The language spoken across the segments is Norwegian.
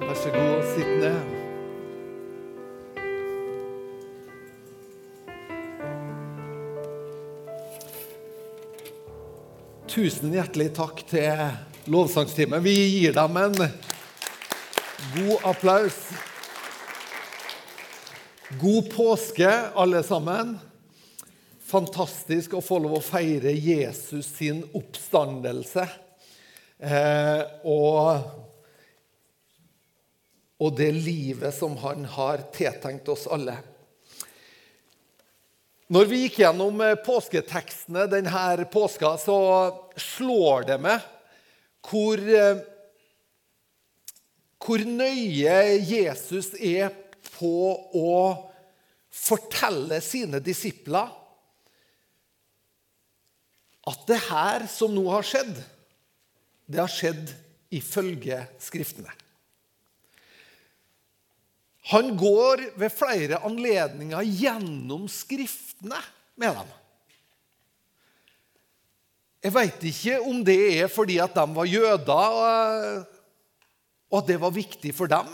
Vær så god, sitt ned. Tusen hjertelig takk til lovsangstimen. Vi gir dem en god applaus. God påske, alle sammen. Fantastisk å få lov å feire Jesus sin oppstandelse. Eh, og, og det livet som han har tiltenkt oss alle. Når vi gikk gjennom eh, påsketekstene denne påska, så slår det meg hvor, eh, hvor nøye Jesus er på å fortelle sine disipler at det her som nå har skjedd, det har skjedd ifølge Skriftene. Han går ved flere anledninger gjennom Skriftene med dem. Jeg veit ikke om det er fordi at de var jøder, og at det var viktig for dem.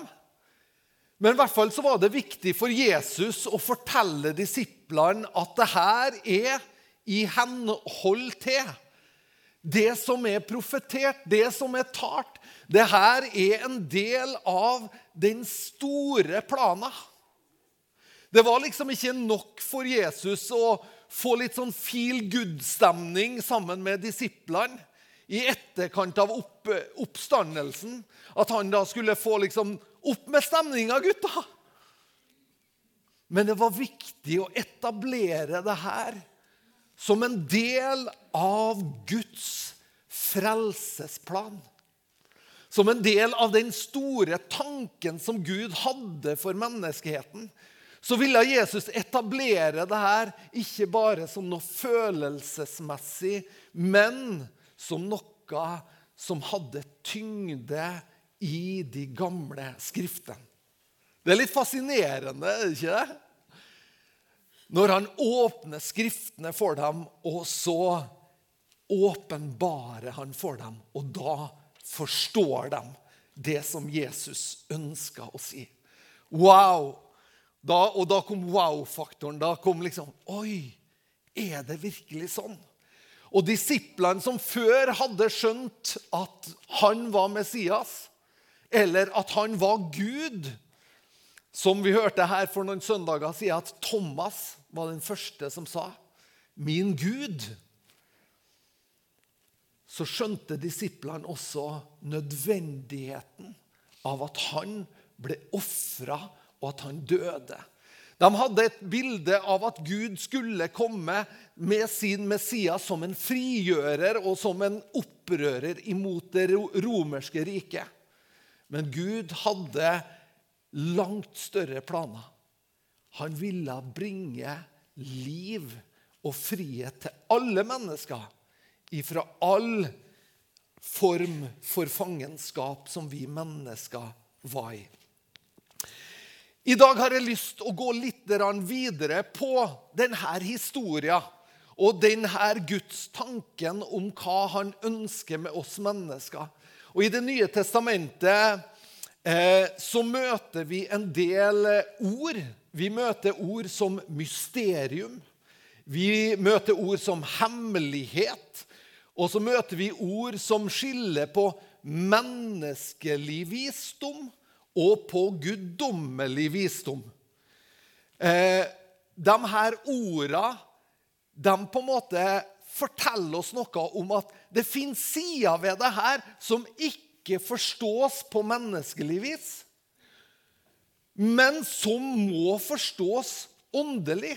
Men i hvert fall så var det viktig for Jesus å fortelle disiplene at det her er i henhold til det som er profetert, det som er talt. Det her er en del av den store plana. Det var liksom ikke nok for Jesus å få litt sånn feel good-stemning sammen med disiplene i etterkant av opp, oppstandelsen. At han da skulle få liksom opp med stemninga, gutta. Men det var viktig å etablere det her som en del av Guds frelsesplan. Som en del av den store tanken som Gud hadde for menneskeheten. Så ville Jesus etablere det her ikke bare som noe følelsesmessig, men som noe som hadde tyngde i de gamle skriftene. Det er litt fascinerende, er det ikke det? Når han åpner Skriftene for dem, og så åpenbarer han for dem. Og da forstår de det som Jesus ønska å si. Wow! Da, og da kom wow-faktoren. Da kom liksom Oi, er det virkelig sånn? Og disiplene som før hadde skjønt at han var Messias, eller at han var Gud, som vi hørte her for noen søndager siden, at Thomas var den første som sa 'min Gud', så skjønte disiplene også nødvendigheten av at han ble ofra, og at han døde. De hadde et bilde av at Gud skulle komme med sin Messias som en frigjører og som en opprører imot det romerske riket. Men Gud hadde langt større planer. Han ville bringe liv og frihet til alle mennesker ifra all form for fangenskap som vi mennesker var i. I dag har jeg lyst til å gå litt videre på denne historien og denne Guds tanken om hva han ønsker med oss mennesker. Og I Det nye testamentet Eh, så møter vi en del ord. Vi møter ord som mysterium. Vi møter ord som hemmelighet. Og så møter vi ord som skiller på menneskelig visdom og på guddommelig visdom. Eh, de her orda de på en måte forteller oss noe om at det fins sider ved det her som ikke forstås på menneskelig vis, men som må forstås åndelig.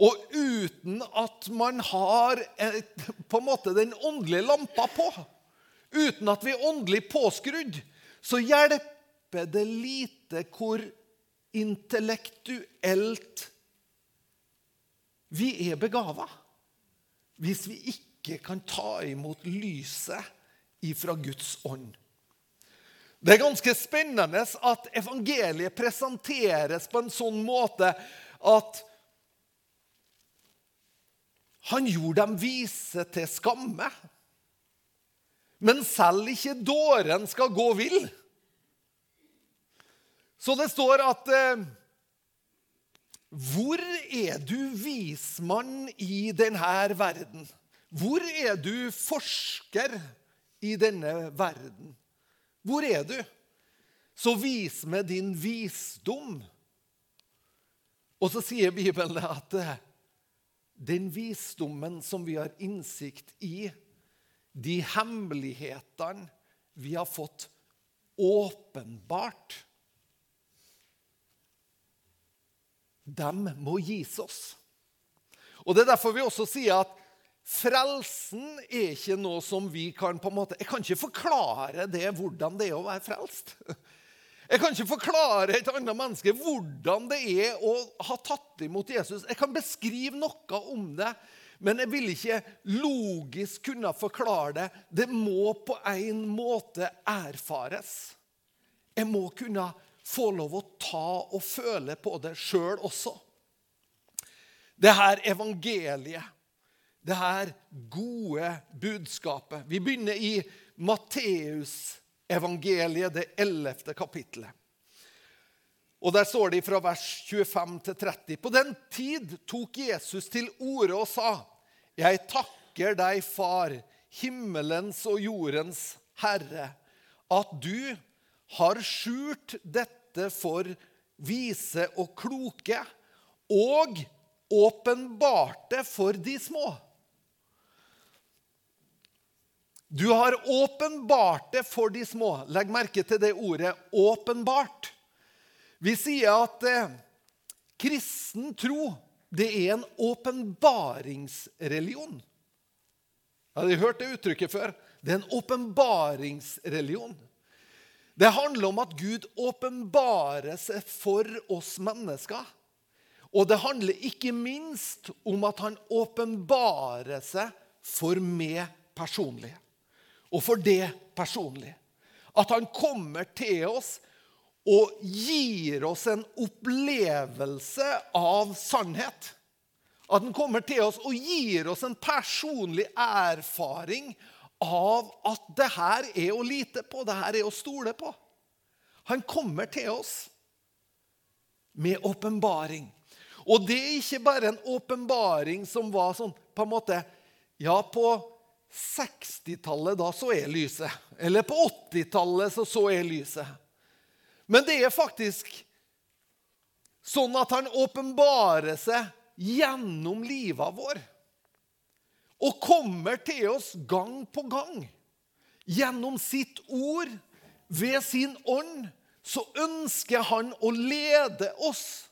Og uten at man har et, på en måte den åndelige lampa på, uten at vi er åndelig påskrudd, så hjelper det lite hvor intellektuelt vi er begava. Hvis vi ikke kan ta imot lyset ifra Guds ånd. Det er ganske spennende at evangeliet presenteres på en sånn måte at han gjorde dem vise til skamme. Men selv ikke dåren skal gå vill. Så det står at eh, Hvor er du vismann i denne verden? Hvor er du forsker i denne verden? Hvor er du? Så vis med din visdom. Og så sier Bibelen at eh, den visdommen som vi har innsikt i, de hemmelighetene vi har fått åpenbart dem må gis oss. Og Det er derfor vi også sier at frelsen er ikke noe som vi kan på en måte Jeg kan ikke forklare det hvordan det er å være frelst. Jeg kan ikke forklare et annet menneske hvordan det er å ha tatt imot Jesus. Jeg kan beskrive noe om det, men jeg vil ikke logisk kunne forklare det. Det må på en måte erfares. Jeg må kunne få lov å ta og føle på det sjøl også. Det her evangeliet, det her gode budskapet Vi begynner i Matteusevangeliet, det ellevte kapittelet. Og Der står det fra vers 25 til 30. På den tid tok Jesus til orde og sa, Jeg takker deg, Far, himmelens og jordens Herre, at du har skjult dette for vise og kloke, og åpenbarte for de små. Du har åpenbart det for de små. Legg merke til det ordet 'åpenbart'. Vi sier at eh, kristen tro det er en åpenbaringsreligion. Har dere hørt det uttrykket før? Det er en åpenbaringsreligion. Det handler om at Gud åpenbarer seg for oss mennesker. Og det handler ikke minst om at han åpenbarer seg for meg personlig. Og for det personlig. At han kommer til oss og gir oss en opplevelse av sannhet. At han kommer til oss og gir oss en personlig erfaring av at det her er å lite på, det her er å stole på. Han kommer til oss med åpenbaring. Og det er ikke bare en åpenbaring som var sånn på en måte Ja, på 60-tallet, da så jeg lyset. Eller på 80-tallet så så jeg lyset. Men det er faktisk sånn at han åpenbarer seg gjennom livet vår. Og kommer til oss gang på gang. Gjennom sitt ord, ved sin ånd, så ønsker han å lede oss.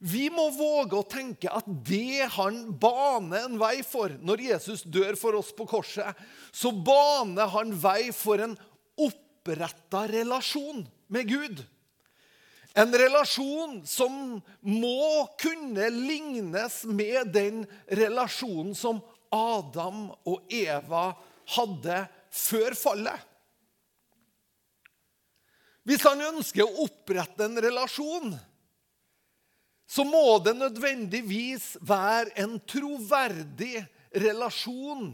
Vi må våge å tenke at det han baner en vei for når Jesus dør for oss på korset, så baner han vei for en oppretta relasjon med Gud. En relasjon som må kunne lignes med den relasjonen som Adam og Eva hadde før fallet. Hvis han ønsker å opprette en relasjon, så må det nødvendigvis være en troverdig relasjon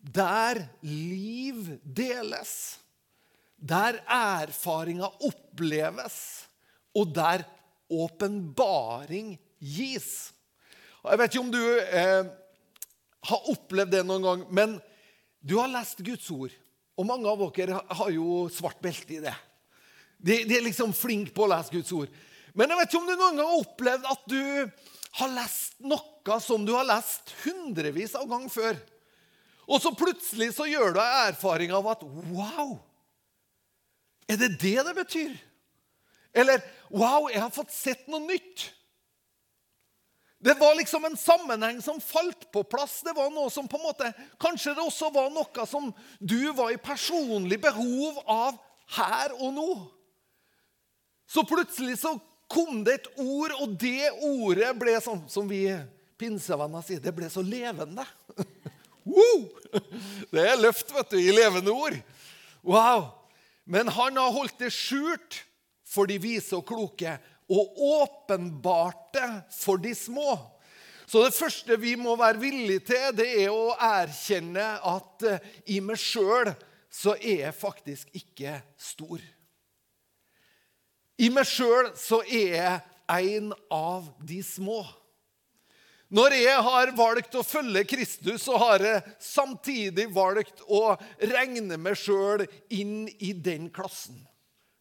der liv deles der erfaringa oppleves, og der åpenbaring gis. Jeg vet ikke om du eh, har opplevd det noen gang, men du har lest Guds ord. Og mange av dere har jo svart belte i det. De, de er liksom flinke på å lese Guds ord. Men jeg vet ikke om du noen gang har opplevd at du har lest noe som du har lest hundrevis av ganger før. Og så plutselig så gjør du ei erfaring av at wow! Er det det det betyr? Eller Wow, jeg har fått sett noe nytt. Det var liksom en sammenheng som falt på plass. Det var noe som på en måte, Kanskje det også var noe som du var i personlig behov av her og nå. Så plutselig så kom det et ord, og det ordet ble sånn som vi pinsevenner sier, det ble så levende. Wow! Det er løft vet du, i levende ord. Wow! Men han har holdt det skjult for de vise og kloke og åpenbart det for de små. Så det første vi må være villige til, det er å erkjenne at eh, i meg sjøl så er jeg faktisk ikke stor. I meg sjøl så er jeg en av de små. Når jeg har valgt å følge Kristus, så har jeg samtidig valgt å regne meg sjøl inn i den klassen.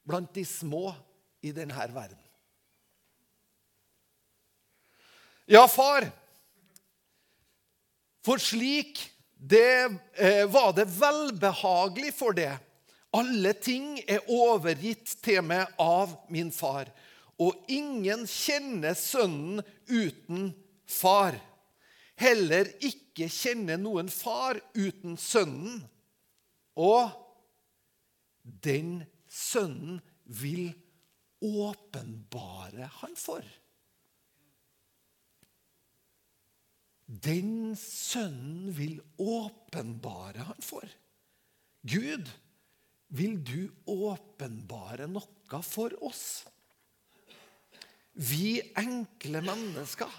Blant de små i denne verden. Ja, far. For slik det, eh, var det velbehagelig for det. Alle ting er overgitt til meg av min far. Og ingen kjenner Sønnen uten far. Heller ikke kjenner noen far uten Sønnen. Og den Sønnen vil åpenbare han for. Den Sønnen vil åpenbare han for. Gud, vil du åpenbare noe for oss? Vi enkle mennesker.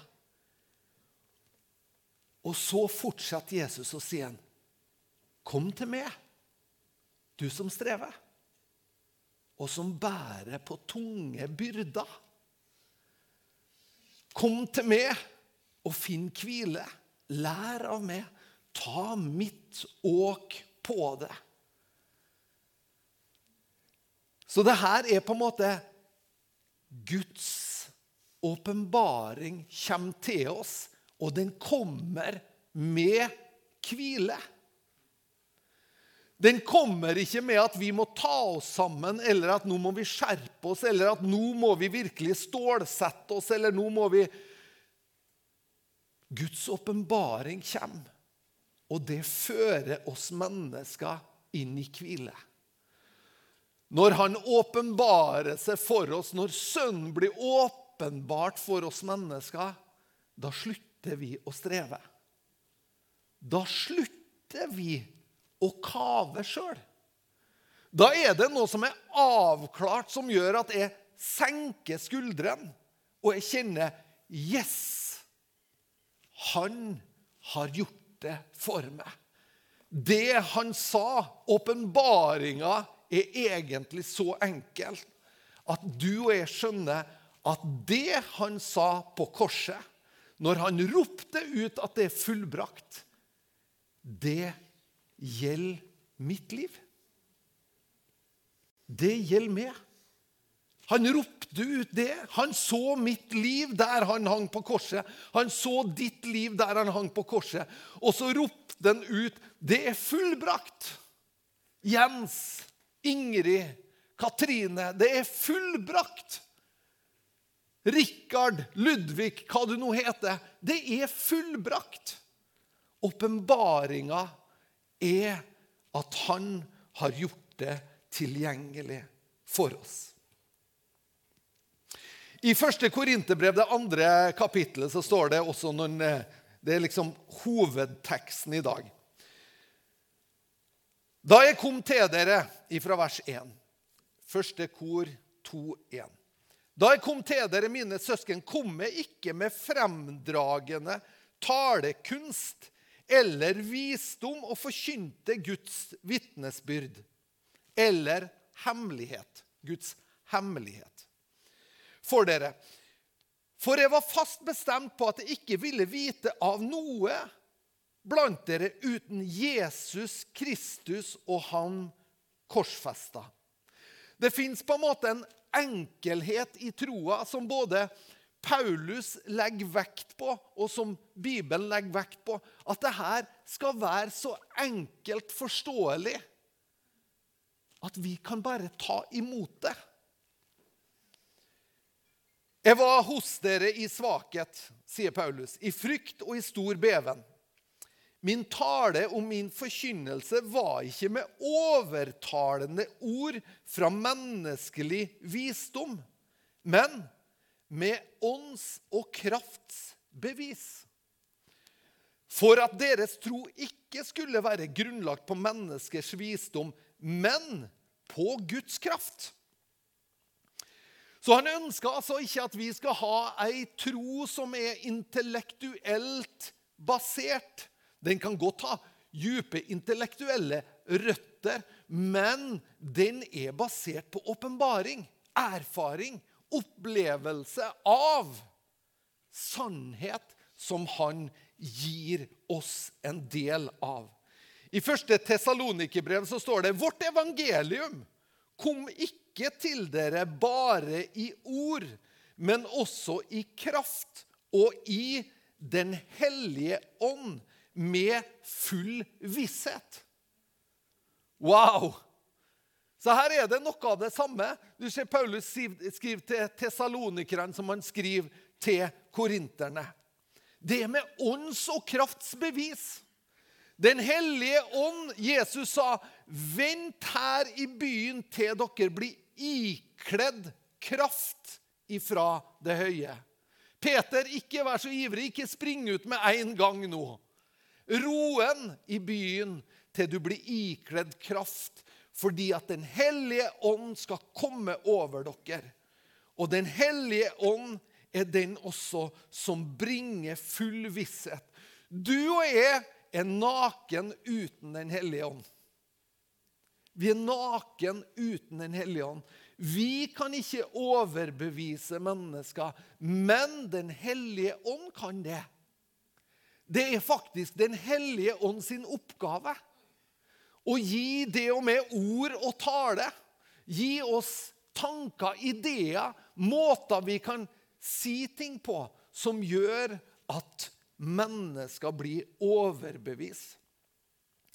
Og så fortsetter Jesus å si han, Kom til meg, du som strever, og som bærer på tunge byrder. Kom til meg og finn hvile. Lær av meg. Ta mitt åk på det. Så det her er på en måte Guds åpenbaring kommer til oss, og den kommer med hvile. Den kommer ikke med at vi må ta oss sammen, eller at nå må vi skjerpe oss, eller at nå må vi virkelig stålsette oss, eller nå må vi Guds åpenbaring kommer, og det fører oss mennesker inn i hvile. Når han åpenbarer seg for oss, når Sønnen blir åpenbart for oss mennesker, da slutter vi å streve. Da slutter vi å kave sjøl. Da er det noe som er avklart, som gjør at jeg senker skuldrene, og jeg kjenner Yes! Han har gjort det for meg. Det han sa, åpenbaringa, er egentlig så enkelt at du og jeg skjønner at det han sa på korset, når han ropte ut at det er fullbrakt, det gjelder mitt liv. Det gjelder meg. Han ropte ut det. Han så mitt liv der han hang på korset. Han så ditt liv der han hang på korset. Og så ropte han ut 'Det er fullbrakt'. Jens, Ingrid, Katrine, det er fullbrakt. Rikard, Ludvig, hva du nå heter. Det er fullbrakt. Åpenbaringa er at han har gjort det tilgjengelig for oss. I første Korinterbrev, det andre kapittelet, så står det også noen eh, Det er liksom hovedteksten i dag. Da jeg kom til dere ifra vers 1, første kor 2.1. Da jeg kom til dere, mine søsken, kom jeg ikke med fremdragende talekunst eller visdom og forkynte Guds vitnesbyrd eller hemmelighet. Guds hemmelighet for dere. For jeg var fast bestemt på at jeg ikke ville vite av noe blant dere uten Jesus Kristus og Han korsfesta. Det fins på en måte en enkelhet i troa som både Paulus legger vekt på, og som Bibelen legger vekt på. At det her skal være så enkelt forståelig at vi kan bare ta imot det. Jeg var hos dere i svakhet, sier Paulus, i frykt og i stor beven. Min tale og min forkynnelse var ikke med overtalende ord fra menneskelig visdom, men med ånds og krafts bevis. For at deres tro ikke skulle være grunnlagt på menneskers visdom, men på Guds kraft. Så han ønska altså ikke at vi skal ha ei tro som er intellektuelt basert. Den kan godt ha dype intellektuelle røtter, men den er basert på åpenbaring. erfaring, opplevelse av sannhet som han gir oss en del av. I første Tessalonikerbrev står det vårt evangelium kom ikke til dere bare i ord, men også i kraft og i Den hellige ånd med full visshet. Wow! Så her er det noe av det samme. Du ser Paulus skriver til tesalonikerne som han skriver til korinterne. Det med ånds og krafts bevis. Den hellige ånd, Jesus sa, 'Vent her i byen til dere blir ikledd kraft ifra det høye'. Peter, ikke vær så ivrig, ikke spring ut med en gang nå. Roen i byen til du blir ikledd kraft, fordi at Den hellige ånd skal komme over dere. Og Den hellige ånd er den også som bringer full visshet. Du og jeg er naken uten Den hellige ånd. Vi er naken uten Den hellige ånd. Vi kan ikke overbevise mennesker, men Den hellige ånd kan det. Det er faktisk Den hellige ånd sin oppgave å gi det og med ord og tale. Gi oss tanker, ideer, måter vi kan si ting på som gjør at mennesker blir overbevist.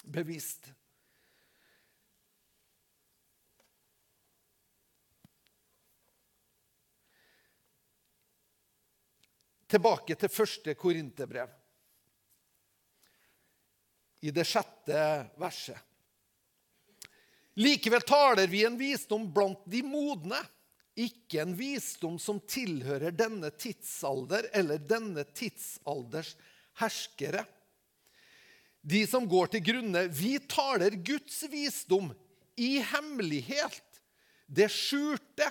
Bevisst. Tilbake til første Korinterbrev, i det sjette verset. Likevel taler vi en visdom blant de modne, ikke en visdom som tilhører denne tidsalder eller denne tidsalders herskere. De som går til grunne. Vi taler Guds visdom i hemmelighet, det skjulte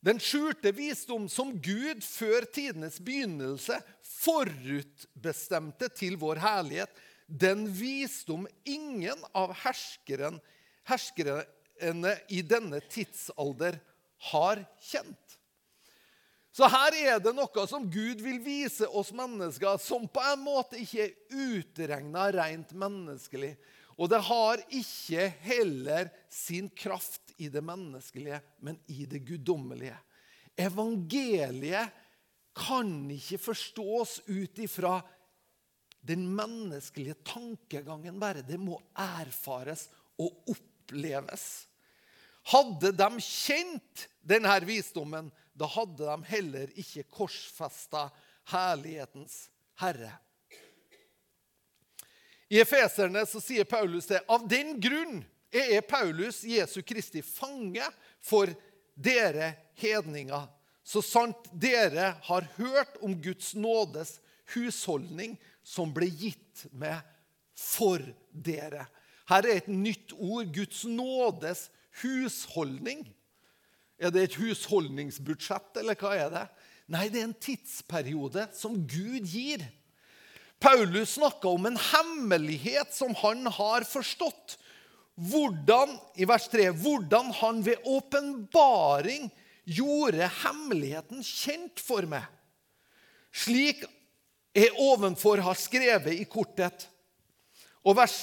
den skjulte visdom som Gud før tidenes begynnelse forutbestemte til vår herlighet. Den visdom ingen av herskeren, herskerne i denne tidsalder har kjent. Så her er det noe som Gud vil vise oss mennesker, som på en måte ikke er utregna rent menneskelig. Og det har ikke heller sin kraft i det menneskelige, men i det guddommelige. Evangeliet kan ikke forstås ut ifra den menneskelige tankegangen bare. Det må erfares og oppleves. Hadde de kjent denne visdommen, da hadde de heller ikke korsfesta herlighetens herre. I Efeserne så sier Paulus det. Av den grunn er Paulus Jesu Kristi fange for dere hedninger, så sant dere har hørt om Guds nådes husholdning som ble gitt med for dere. Her er et nytt ord. Guds nådes husholdning. Er det et husholdningsbudsjett, eller hva er det? Nei, det er en tidsperiode som Gud gir Paulus snakka om en hemmelighet som han har forstått. Hvordan, I vers 3 hvordan han ved åpenbaring gjorde hemmeligheten kjent for meg. Slik jeg ovenfor har skrevet i kortet. Og vers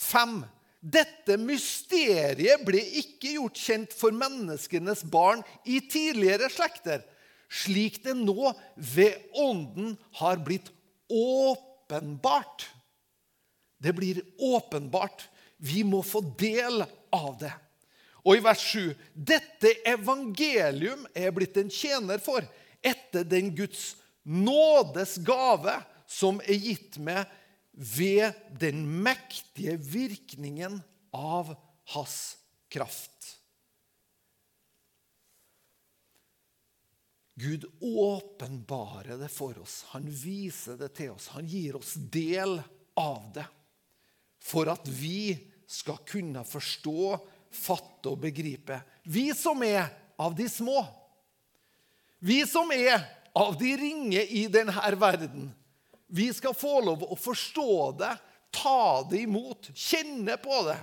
5. Dette mysteriet ble ikke gjort kjent for menneskenes barn i tidligere slekter, slik det nå ved Ånden har blitt åpenbart. Det blir åpenbart. Vi må få del av det. Og i vers 7.: Dette evangelium er blitt en tjener for etter den Guds nådes gave som er gitt meg ved den mektige virkningen av hans kraft. Gud åpenbarer det for oss. Han viser det til oss. Han gir oss del av det for at vi skal kunne forstå, fatte og begripe. Vi som er av de små. Vi som er av de ringe i denne verden. Vi skal få lov å forstå det, ta det imot, kjenne på det.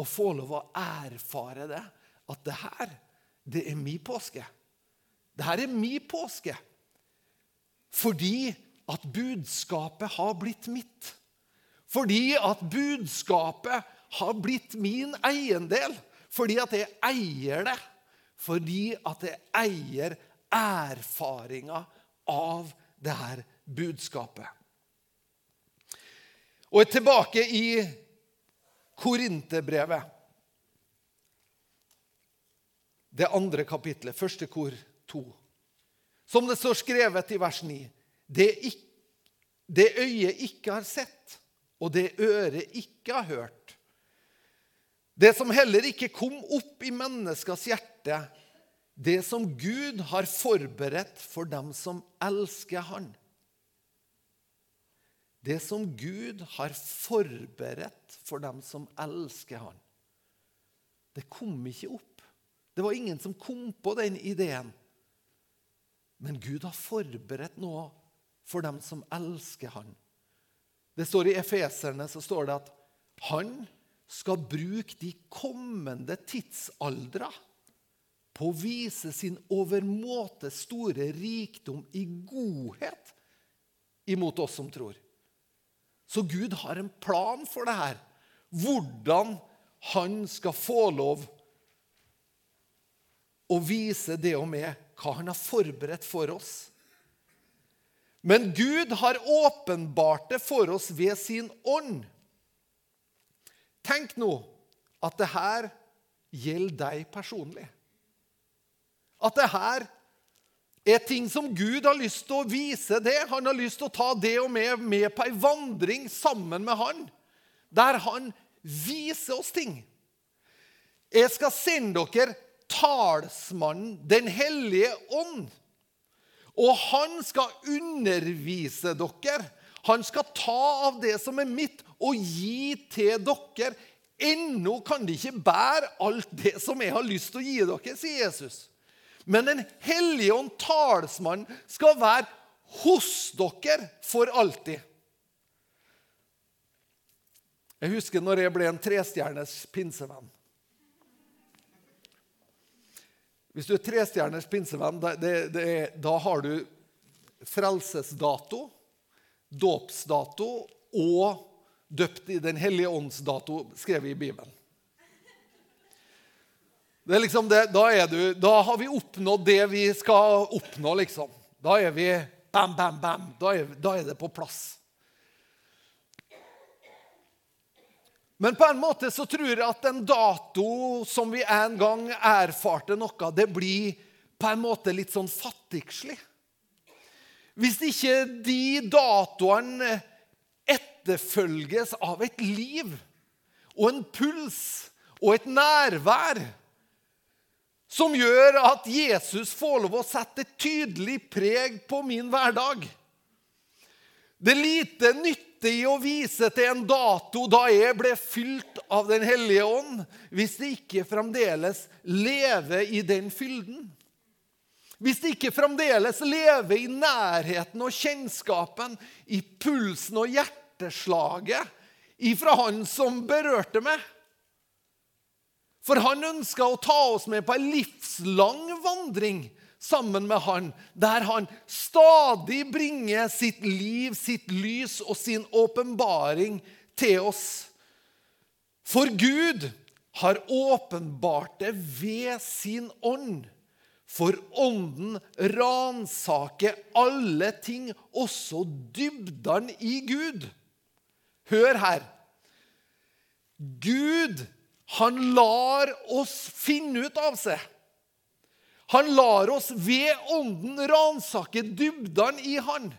Og få lov å erfare det. at det her, det er min påske. Det her er min påske. Fordi at budskapet har blitt mitt. Fordi at budskapet har blitt min eiendel. Fordi at jeg eier det. Fordi at jeg eier erfaringa av det her budskapet. Og tilbake i Korinterbrevet. Det andre kapitlet, første kor to. Som det står skrevet i vers 9. Det, det øyet ikke har sett, og det øret ikke har hørt. Det som heller ikke kom opp i menneskers hjerte, det som Gud har forberedt for dem som elsker Han. Det som Gud har forberedt for dem som elsker Han. Det kom ikke opp. Det var ingen som kom på den ideen. Men Gud har forberedt noe for dem som elsker Han. Det står I Efeserne så står det at han skal bruke de kommende tidsaldra på å vise sin overmåte store rikdom i godhet imot oss som tror. Så Gud har en plan for det her. Hvordan han skal få lov å vise det og med hva han har forberedt for oss. Men Gud har åpenbart det for oss ved sin ånd. Tenk nå at det her gjelder deg personlig. At det her er ting som Gud har lyst til å vise det. Han har lyst til å ta det og med, med på ei vandring sammen med han, der han viser oss ting. Jeg skal sende dere talsmannen Den hellige ånd og han skal undervise dere. Han skal ta av det som er mitt, og gi til dere. Ennå kan de ikke bære alt det som jeg har lyst til å gi dere, sier Jesus. Men Den hellige ånd, talsmannen, skal være hos dere for alltid. Jeg husker når jeg ble en trestjerners pinsevenn. Hvis du er trestjerners pinsevenn, det, det det, da har du frelsesdato, dåpsdato og døpt i Den hellige ånds-dato skrevet i Bibelen. Er liksom det, da, er du, da har vi oppnådd det vi skal oppnå, liksom. Da er vi bam, bam, bam. Da er, da er det på plass. Men på en måte så tror jeg at en dato som vi en gang erfarte noe, det blir på en måte litt sånn fattigslig. Hvis ikke de datoene etterfølges av et liv og en puls og et nærvær som gjør at Jesus får lov å sette et tydelig preg på min hverdag Det er lite nytte i å vise til en dato da jeg ble fylt av Den hellige ånd, hvis det ikke fremdeles lever i den fylden? Hvis det ikke fremdeles lever i nærheten og kjennskapen, i pulsen og hjerteslaget ifra han som berørte meg? For han ønska å ta oss med på en livslang vandring sammen med han, der han stadig bringer sitt liv, sitt lys og sin åpenbaring til oss. For Gud har åpenbart det ved sin ånd. For ånden ransaker alle ting, også dybdene i Gud. Hør her. Gud, han lar oss finne ut av seg. Han lar oss ved ånden ransake dybdene i han.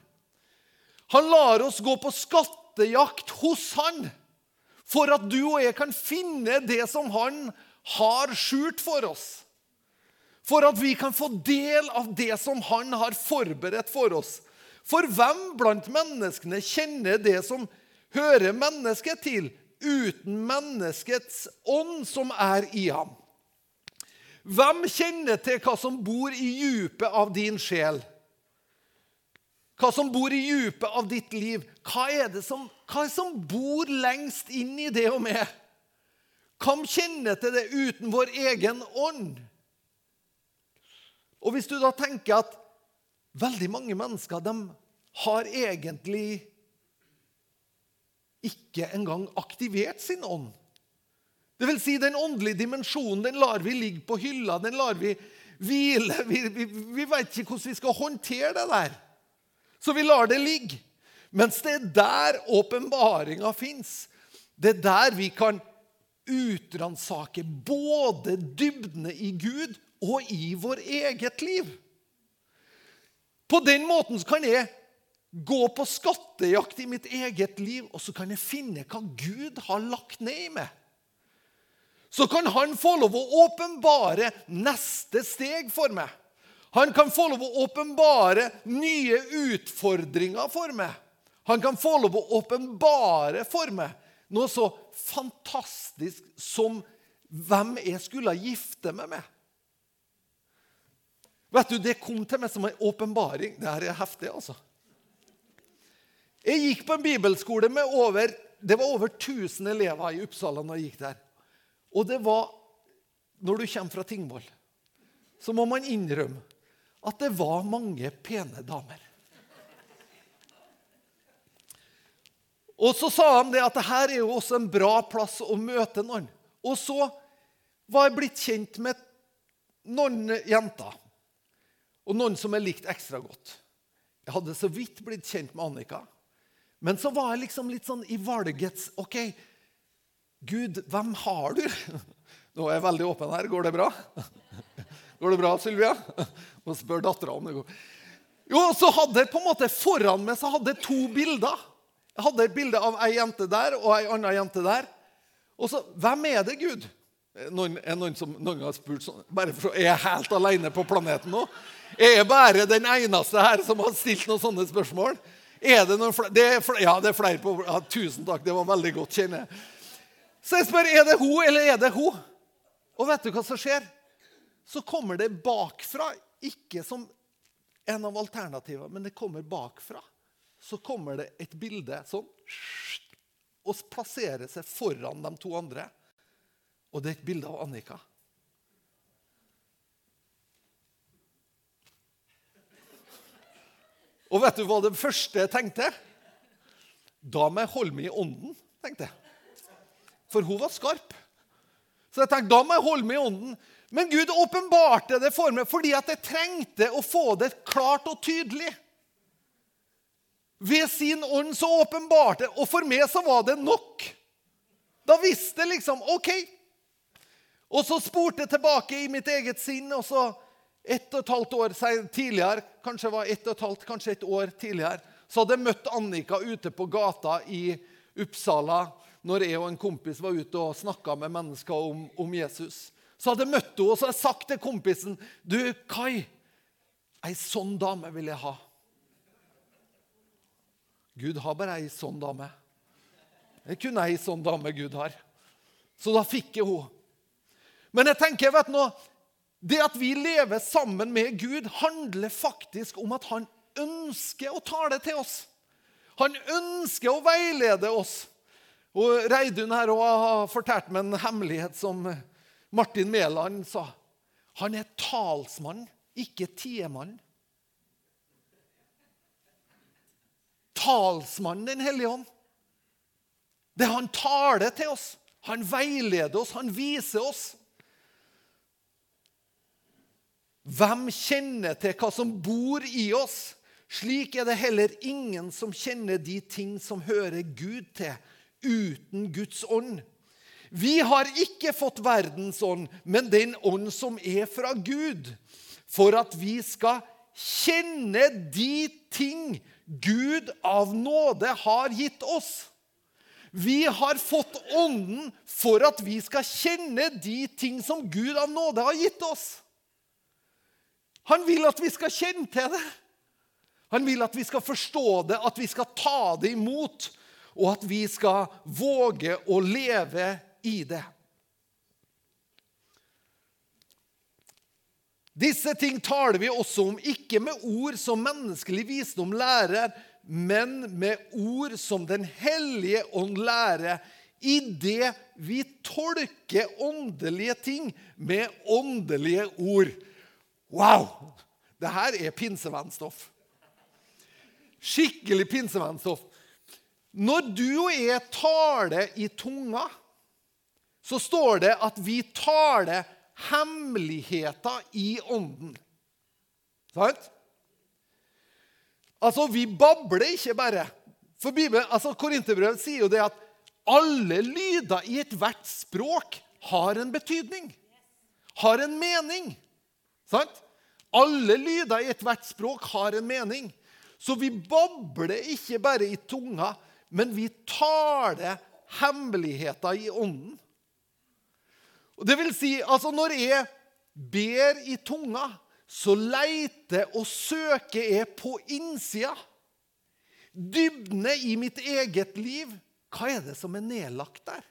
Han lar oss gå på skattejakt hos han for at du og jeg kan finne det som han har skjult for oss. For at vi kan få del av det som han har forberedt for oss. For hvem blant menneskene kjenner det som hører mennesket til, uten menneskets ånd som er i ham? Hvem kjenner til hva som bor i djupet av din sjel? Hva som bor i djupet av ditt liv? Hva er det som, hva er som bor lengst inn i det og med? Hvem kjenner til det uten vår egen ånd? Og hvis du da tenker at veldig mange mennesker de har egentlig ikke engang aktivert sin ånd. Det vil si, Den åndelige dimensjonen den lar vi ligge på hylla, den lar vi hvile. Vi, vi, vi vet ikke hvordan vi skal håndtere det der. Så vi lar det ligge. Mens det er der åpenbaringa fins. Det er der vi kan utransake både dybdene i Gud og i vår eget liv. På den måten kan jeg gå på skattejakt i mitt eget liv, og så kan jeg finne hva Gud har lagt ned i meg. Så kan han få lov å åpenbare neste steg for meg. Han kan få lov å åpenbare nye utfordringer for meg. Han kan få lov å åpenbare for meg noe så fantastisk som hvem jeg skulle gifte meg med. Vet du, Det kom til meg som en åpenbaring. Det her er heftig, altså. Jeg gikk på en bibelskole med over det var over 1000 elever i Uppsala når jeg gikk der. Og det var Når du kommer fra Tingvoll, så må man innrømme at det var mange pene damer. Og så sa han det at dette er jo også en bra plass å møte noen. Og så var jeg blitt kjent med noen jenter. Og noen som jeg likte ekstra godt. Jeg hadde så vidt blitt kjent med Annika. Men så var jeg liksom litt sånn i valgets OK, Gud, hvem har du? Nå er jeg veldig åpen her. Går det bra? Går det bra, Sylvia? Må spørre dattera om det går. Jo, så hadde jeg på en måte Foran meg så hadde jeg to bilder. Jeg hadde et bilde av ei jente der og ei anna jente der. Og så, Hvem er det, Gud? Noen, er noen som noen har spurt sånn bare for, Er jeg helt alene på planeten nå? Er jeg bare den eneste her som har stilt noen sånne spørsmål? Er det noen flere? Det er flere ja, det er flere på ja, Tusen takk, det var veldig godt, kjenner jeg. Så jeg spør er det hun eller er det hun. Og vet du hva som skjer? Så kommer det bakfra, ikke som en av alternativene, men det kommer bakfra. Så kommer det et bilde sånn og plasserer seg foran de to andre. Og det er et bilde av Annika. Og vet du hva det første jeg tenkte? Da må jeg holde meg i ånden, tenkte jeg. For hun var skarp. Så jeg tenkte da må jeg holde meg i ånden. Men Gud åpenbarte det for meg fordi at jeg trengte å få det klart og tydelig. Ved sin ånd så åpenbarte Og for meg så var det nok. Da visste jeg liksom OK. Og så spurte jeg tilbake i mitt eget sinn, og så ett og et halvt år tidligere, kanskje var ett og et halvt, kanskje et år tidligere, så hadde jeg møtt Annika ute på gata i Uppsala når jeg og en kompis var ute og snakka med mennesker om, om, Jesus. Så hadde jeg møtt henne og så hadde jeg sagt til kompisen Du, Kai, ei sånn dame vil jeg ha. Gud har bare ei sånn dame. Det er kun ei sånn dame Gud har. Så da fikk jeg henne. Men jeg tenker, vet du nå, det at vi lever sammen med Gud, handler faktisk om at han ønsker å tale til oss. Han ønsker å veilede oss. Og Reidun her har fortalt meg en hemmelighet som Martin Mæland sa. Han er talsmann, ikke tiemann. Talsmannen Den hellige ånd. Det han taler til oss. Han veileder oss, han viser oss. Hvem kjenner til hva som bor i oss? Slik er det heller ingen som kjenner de ting som hører Gud til, uten Guds ånd. Vi har ikke fått verdens ånd, men den ånd som er fra Gud, for at vi skal kjenne de ting Gud av nåde har gitt oss. Vi har fått Ånden for at vi skal kjenne de ting som Gud av nåde har gitt oss. Han vil at vi skal kjenne til det. Han vil at vi skal forstå det, at vi skal ta det imot, og at vi skal våge å leve i det. Disse ting taler vi også om, ikke med ord som menneskelig visdom lærer, men med ord som Den hellige ånd lærer idet vi tolker åndelige ting med åndelige ord. Wow! Det her er pinsevennstoff. Skikkelig pinsevennstoff. Når du og jeg taler i tunga, så står det at vi taler hemmeligheter i ånden. Sant? Altså, vi babler ikke bare. For Bibelen, altså Korinterbrevet sier jo det at alle lyder i ethvert språk har en betydning. Har en mening. Sant? Alle lyder i ethvert språk har en mening. Så vi babler ikke bare i tunga, men vi taler hemmeligheter i ånden. Og det vil si, altså når jeg ber i tunga, så leiter og søker jeg på innsida. Dybdene i mitt eget liv. Hva er det som er nedlagt der?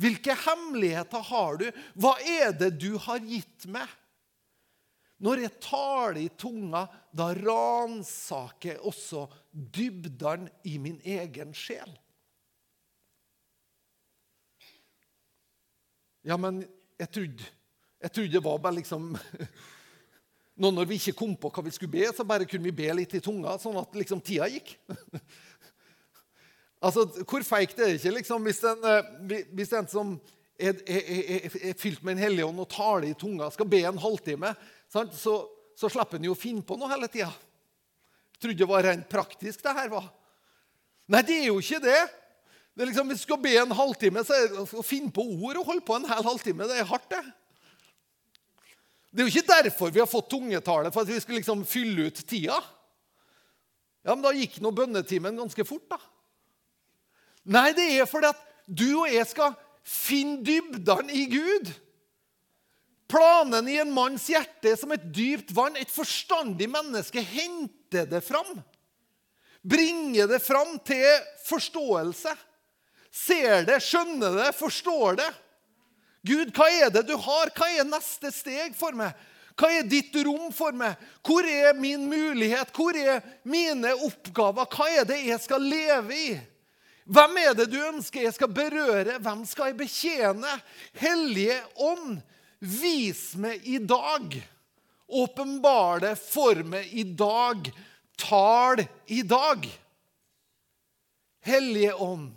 Hvilke hemmeligheter har du? Hva er det du har gitt meg? Når jeg taler i tunga, da ransaker jeg også dybdene i min egen sjel. Ja, men jeg trodde, jeg trodde det var bare liksom Nå når vi ikke kom på hva vi skulle be, så bare kunne vi be litt i tunga, sånn at liksom tida gikk. altså, Hvor feigt er det ikke liksom, hvis en, eh, hvis en som er, er, er, er, fylt med en hellig ånd og taler i tunga, skal be en halvtime? Så, så slipper en jo å finne på noe hele tida. Trodde det var rent praktisk, det her var. Nei, det er jo ikke det. det liksom, hvis du skal be en halvtime, så er det å finne på ord og holde på en hel halvtime. Det er hardt, det. Det er jo ikke derfor vi har fått tungetale, for at vi skal liksom fylle ut tida. Ja, Men da gikk nå bønnetimen ganske fort, da. Nei, det er fordi at du og jeg skal finne dybdene i Gud. Planen i en manns hjerte er som et dypt vann. Et forstandig menneske henter det fram. Bringer det fram til forståelse. Ser det, skjønner det, forstår det. Gud, hva er det du har? Hva er neste steg for meg? Hva er ditt rom for meg? Hvor er min mulighet? Hvor er mine oppgaver? Hva er det jeg skal leve i? Hvem er det du ønsker jeg skal berøre? Hvem skal jeg betjene? Hellige ånd, vis meg i dag. Åpenbar det for meg i dag. Tal i dag. Hellige ånd,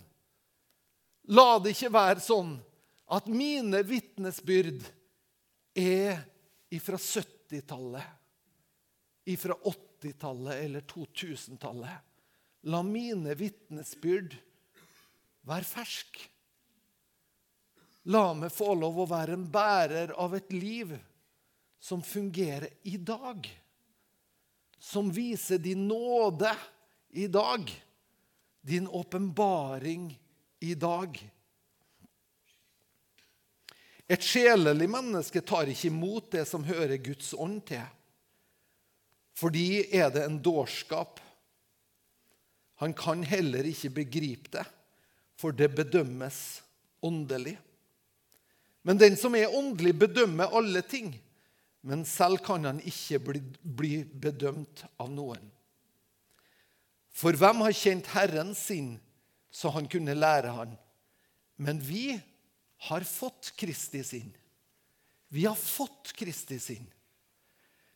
la det ikke være sånn at mine vitnesbyrd er ifra 70-tallet, ifra 80-tallet eller 2000-tallet. La mine vitnesbyrd være fersk. La meg få lov å være en bærer av et liv som fungerer i dag. Som viser din nåde i dag. Din åpenbaring i dag. Et sjelelig menneske tar ikke imot det som hører Guds ånd til. Fordi er det en dårskap. Han kan heller ikke begripe det, for det bedømmes åndelig. Men den som er åndelig, bedømmer alle ting. Men selv kan han ikke bli, bli bedømt av noen. For hvem har kjent Herren sin, så han kunne lære han? Men vi har fått Kristi sinn. Vi har fått Kristi sinn.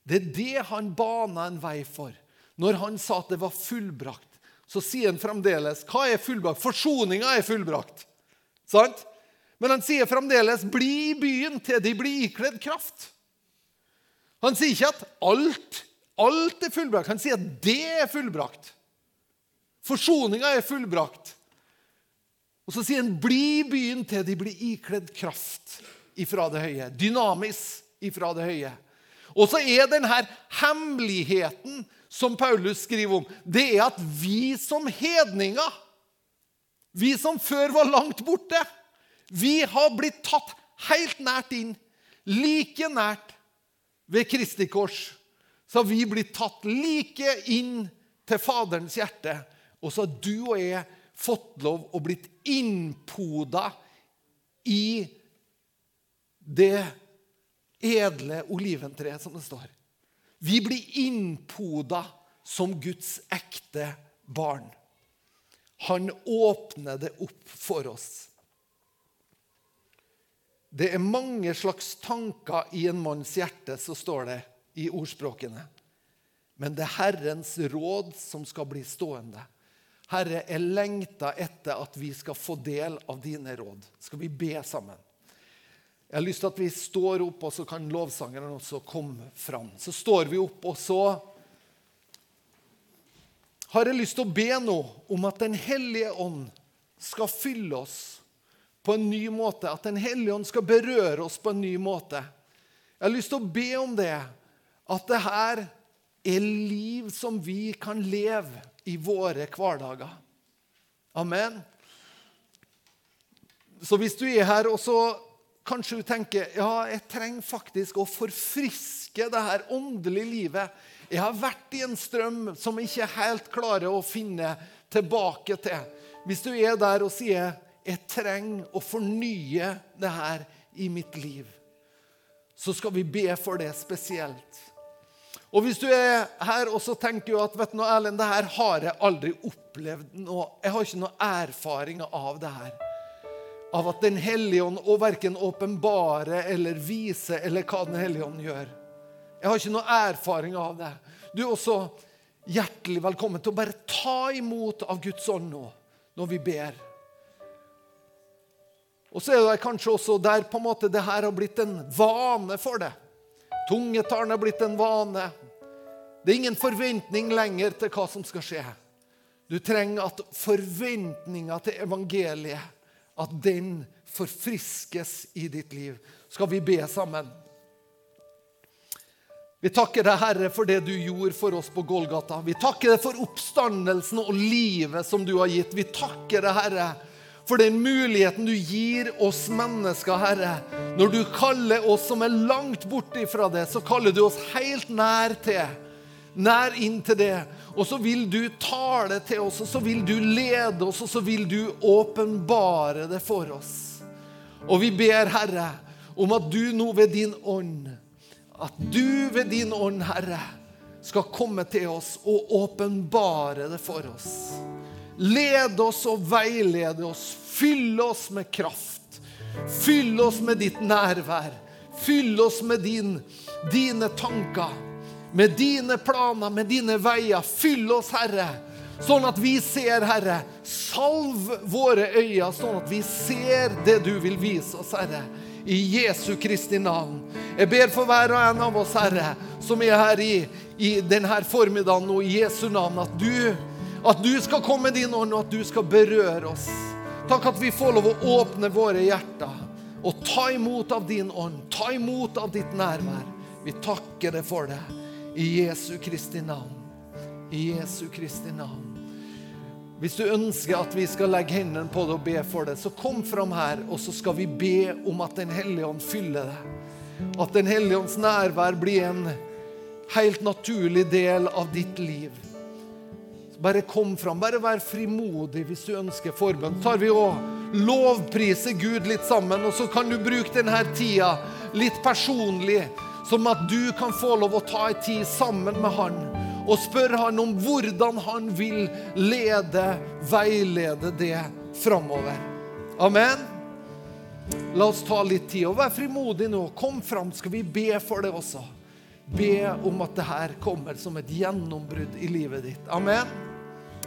Det er det han bana en vei for. Når han sa at det var fullbrakt, så sier han fremdeles hva er fullbrakt? Forsoninga er fullbrakt. Sant? Men han sier fremdeles 'bli i byen til de blir ikledd kraft'. Han sier ikke at alt, alt er fullbrakt. Han sier at det er fullbrakt. Forsoninga er fullbrakt. Og så sier han 'bli i byen til de blir ikledd kraft ifra det høye'. Dynamis ifra det høye. Og så er denne hemmeligheten som Paulus skriver om, det er at vi som hedninger, vi som før var langt borte, vi har blitt tatt helt nært inn, like nært ved Kristi kors. Så har vi blitt tatt like inn til Faderens hjerte. Og så har du og jeg fått lov å blitt innpoda i det edle oliventreet, som det står. Vi blir innpoda som Guds ekte barn. Han åpner det opp for oss. Det er mange slags tanker i en manns hjerte, så står det i ordspråkene. Men det er Herrens råd som skal bli stående. Herre, jeg lengter etter at vi skal få del av dine råd. Skal vi be sammen? Jeg har lyst til at vi står opp, og så kan lovsangeren også komme fram. Så står vi opp, og så har jeg lyst til å be nå om at Den hellige ånd skal fylle oss på en ny måte. At Den hellige ånd skal berøre oss på en ny måte. Jeg har lyst til å be om det. At det her er liv som vi kan leve i våre hverdager. Amen. Så hvis du er her og så kanskje du tenker ja, jeg trenger faktisk å forfriske det her åndelige livet. Jeg har vært i en strøm som jeg ikke helt klarer å finne tilbake til. Hvis du er der og sier jeg trenger å fornye det her i mitt liv, så skal vi be for det spesielt. Og hvis du er her og så tenker du at vet du noe, Erlend, det her har jeg aldri opplevd noe. Jeg har ikke noe erfaring av det her. Av at Den hellige ånd og verken åpenbare eller vise eller hva Den hellige ånd gjør. Jeg har ikke noe erfaring av det. Du er også hjertelig velkommen til å bare ta imot av Guds ånd nå, når vi ber. Og så er det kanskje også der på en måte det her har blitt en vane for deg. Tungetalen er blitt en vane. Det er ingen forventning lenger til hva som skal skje. Du trenger at forventninga til evangeliet at den forfriskes i ditt liv. Skal vi be sammen? Vi takker deg, Herre, for det du gjorde for oss på Golgata. Vi takker deg for oppstandelsen og livet som du har gitt. Vi takker deg, Herre, for den muligheten du gir oss mennesker, Herre. Når du kaller oss som er langt borte fra det, så kaller du oss helt nær til. Nær inn til det. Og så vil du tale til oss, og så vil du lede oss, og så vil du åpenbare det for oss. Og vi ber, Herre, om at du nå ved din ånd, at du ved din ånd, Herre, skal komme til oss og åpenbare det for oss. Led oss og veilede oss. Fyll oss med kraft. Fyll oss med ditt nærvær. Fyll oss med din, dine tanker, med dine planer, med dine veier. Fyll oss, Herre, sånn at vi ser, Herre. Salv våre øyne, sånn at vi ser det du vil vise oss, Herre. I Jesu Kristi navn. Jeg ber for hver og en av oss, Herre, som er her i, i denne formiddagen og i Jesu navn, at du at du skal komme med din ånd, og at du skal berøre oss. Takk at vi får lov å åpne våre hjerter og ta imot av din ånd. Ta imot av ditt nærvær. Vi takker deg for det. I Jesu Kristi navn. I Jesu Kristi navn. Hvis du ønsker at vi skal legge hendene på det og be for det, så kom fram her, og så skal vi be om at Den hellige ånd fyller det. At Den hellige ånds nærvær blir en helt naturlig del av ditt liv. Bare kom fram. Bare vær frimodig hvis du ønsker forbønn. Tar vi og lovpriser Gud litt sammen, og så kan du bruke denne tida litt personlig, som at du kan få lov å ta ei tid sammen med Han og spørre Han om hvordan Han vil lede, veilede det framover. Amen. La oss ta litt tid og vær frimodig nå. Kom fram, skal vi be for det også. Be om at det her kommer som et gjennombrudd i livet ditt. Amen.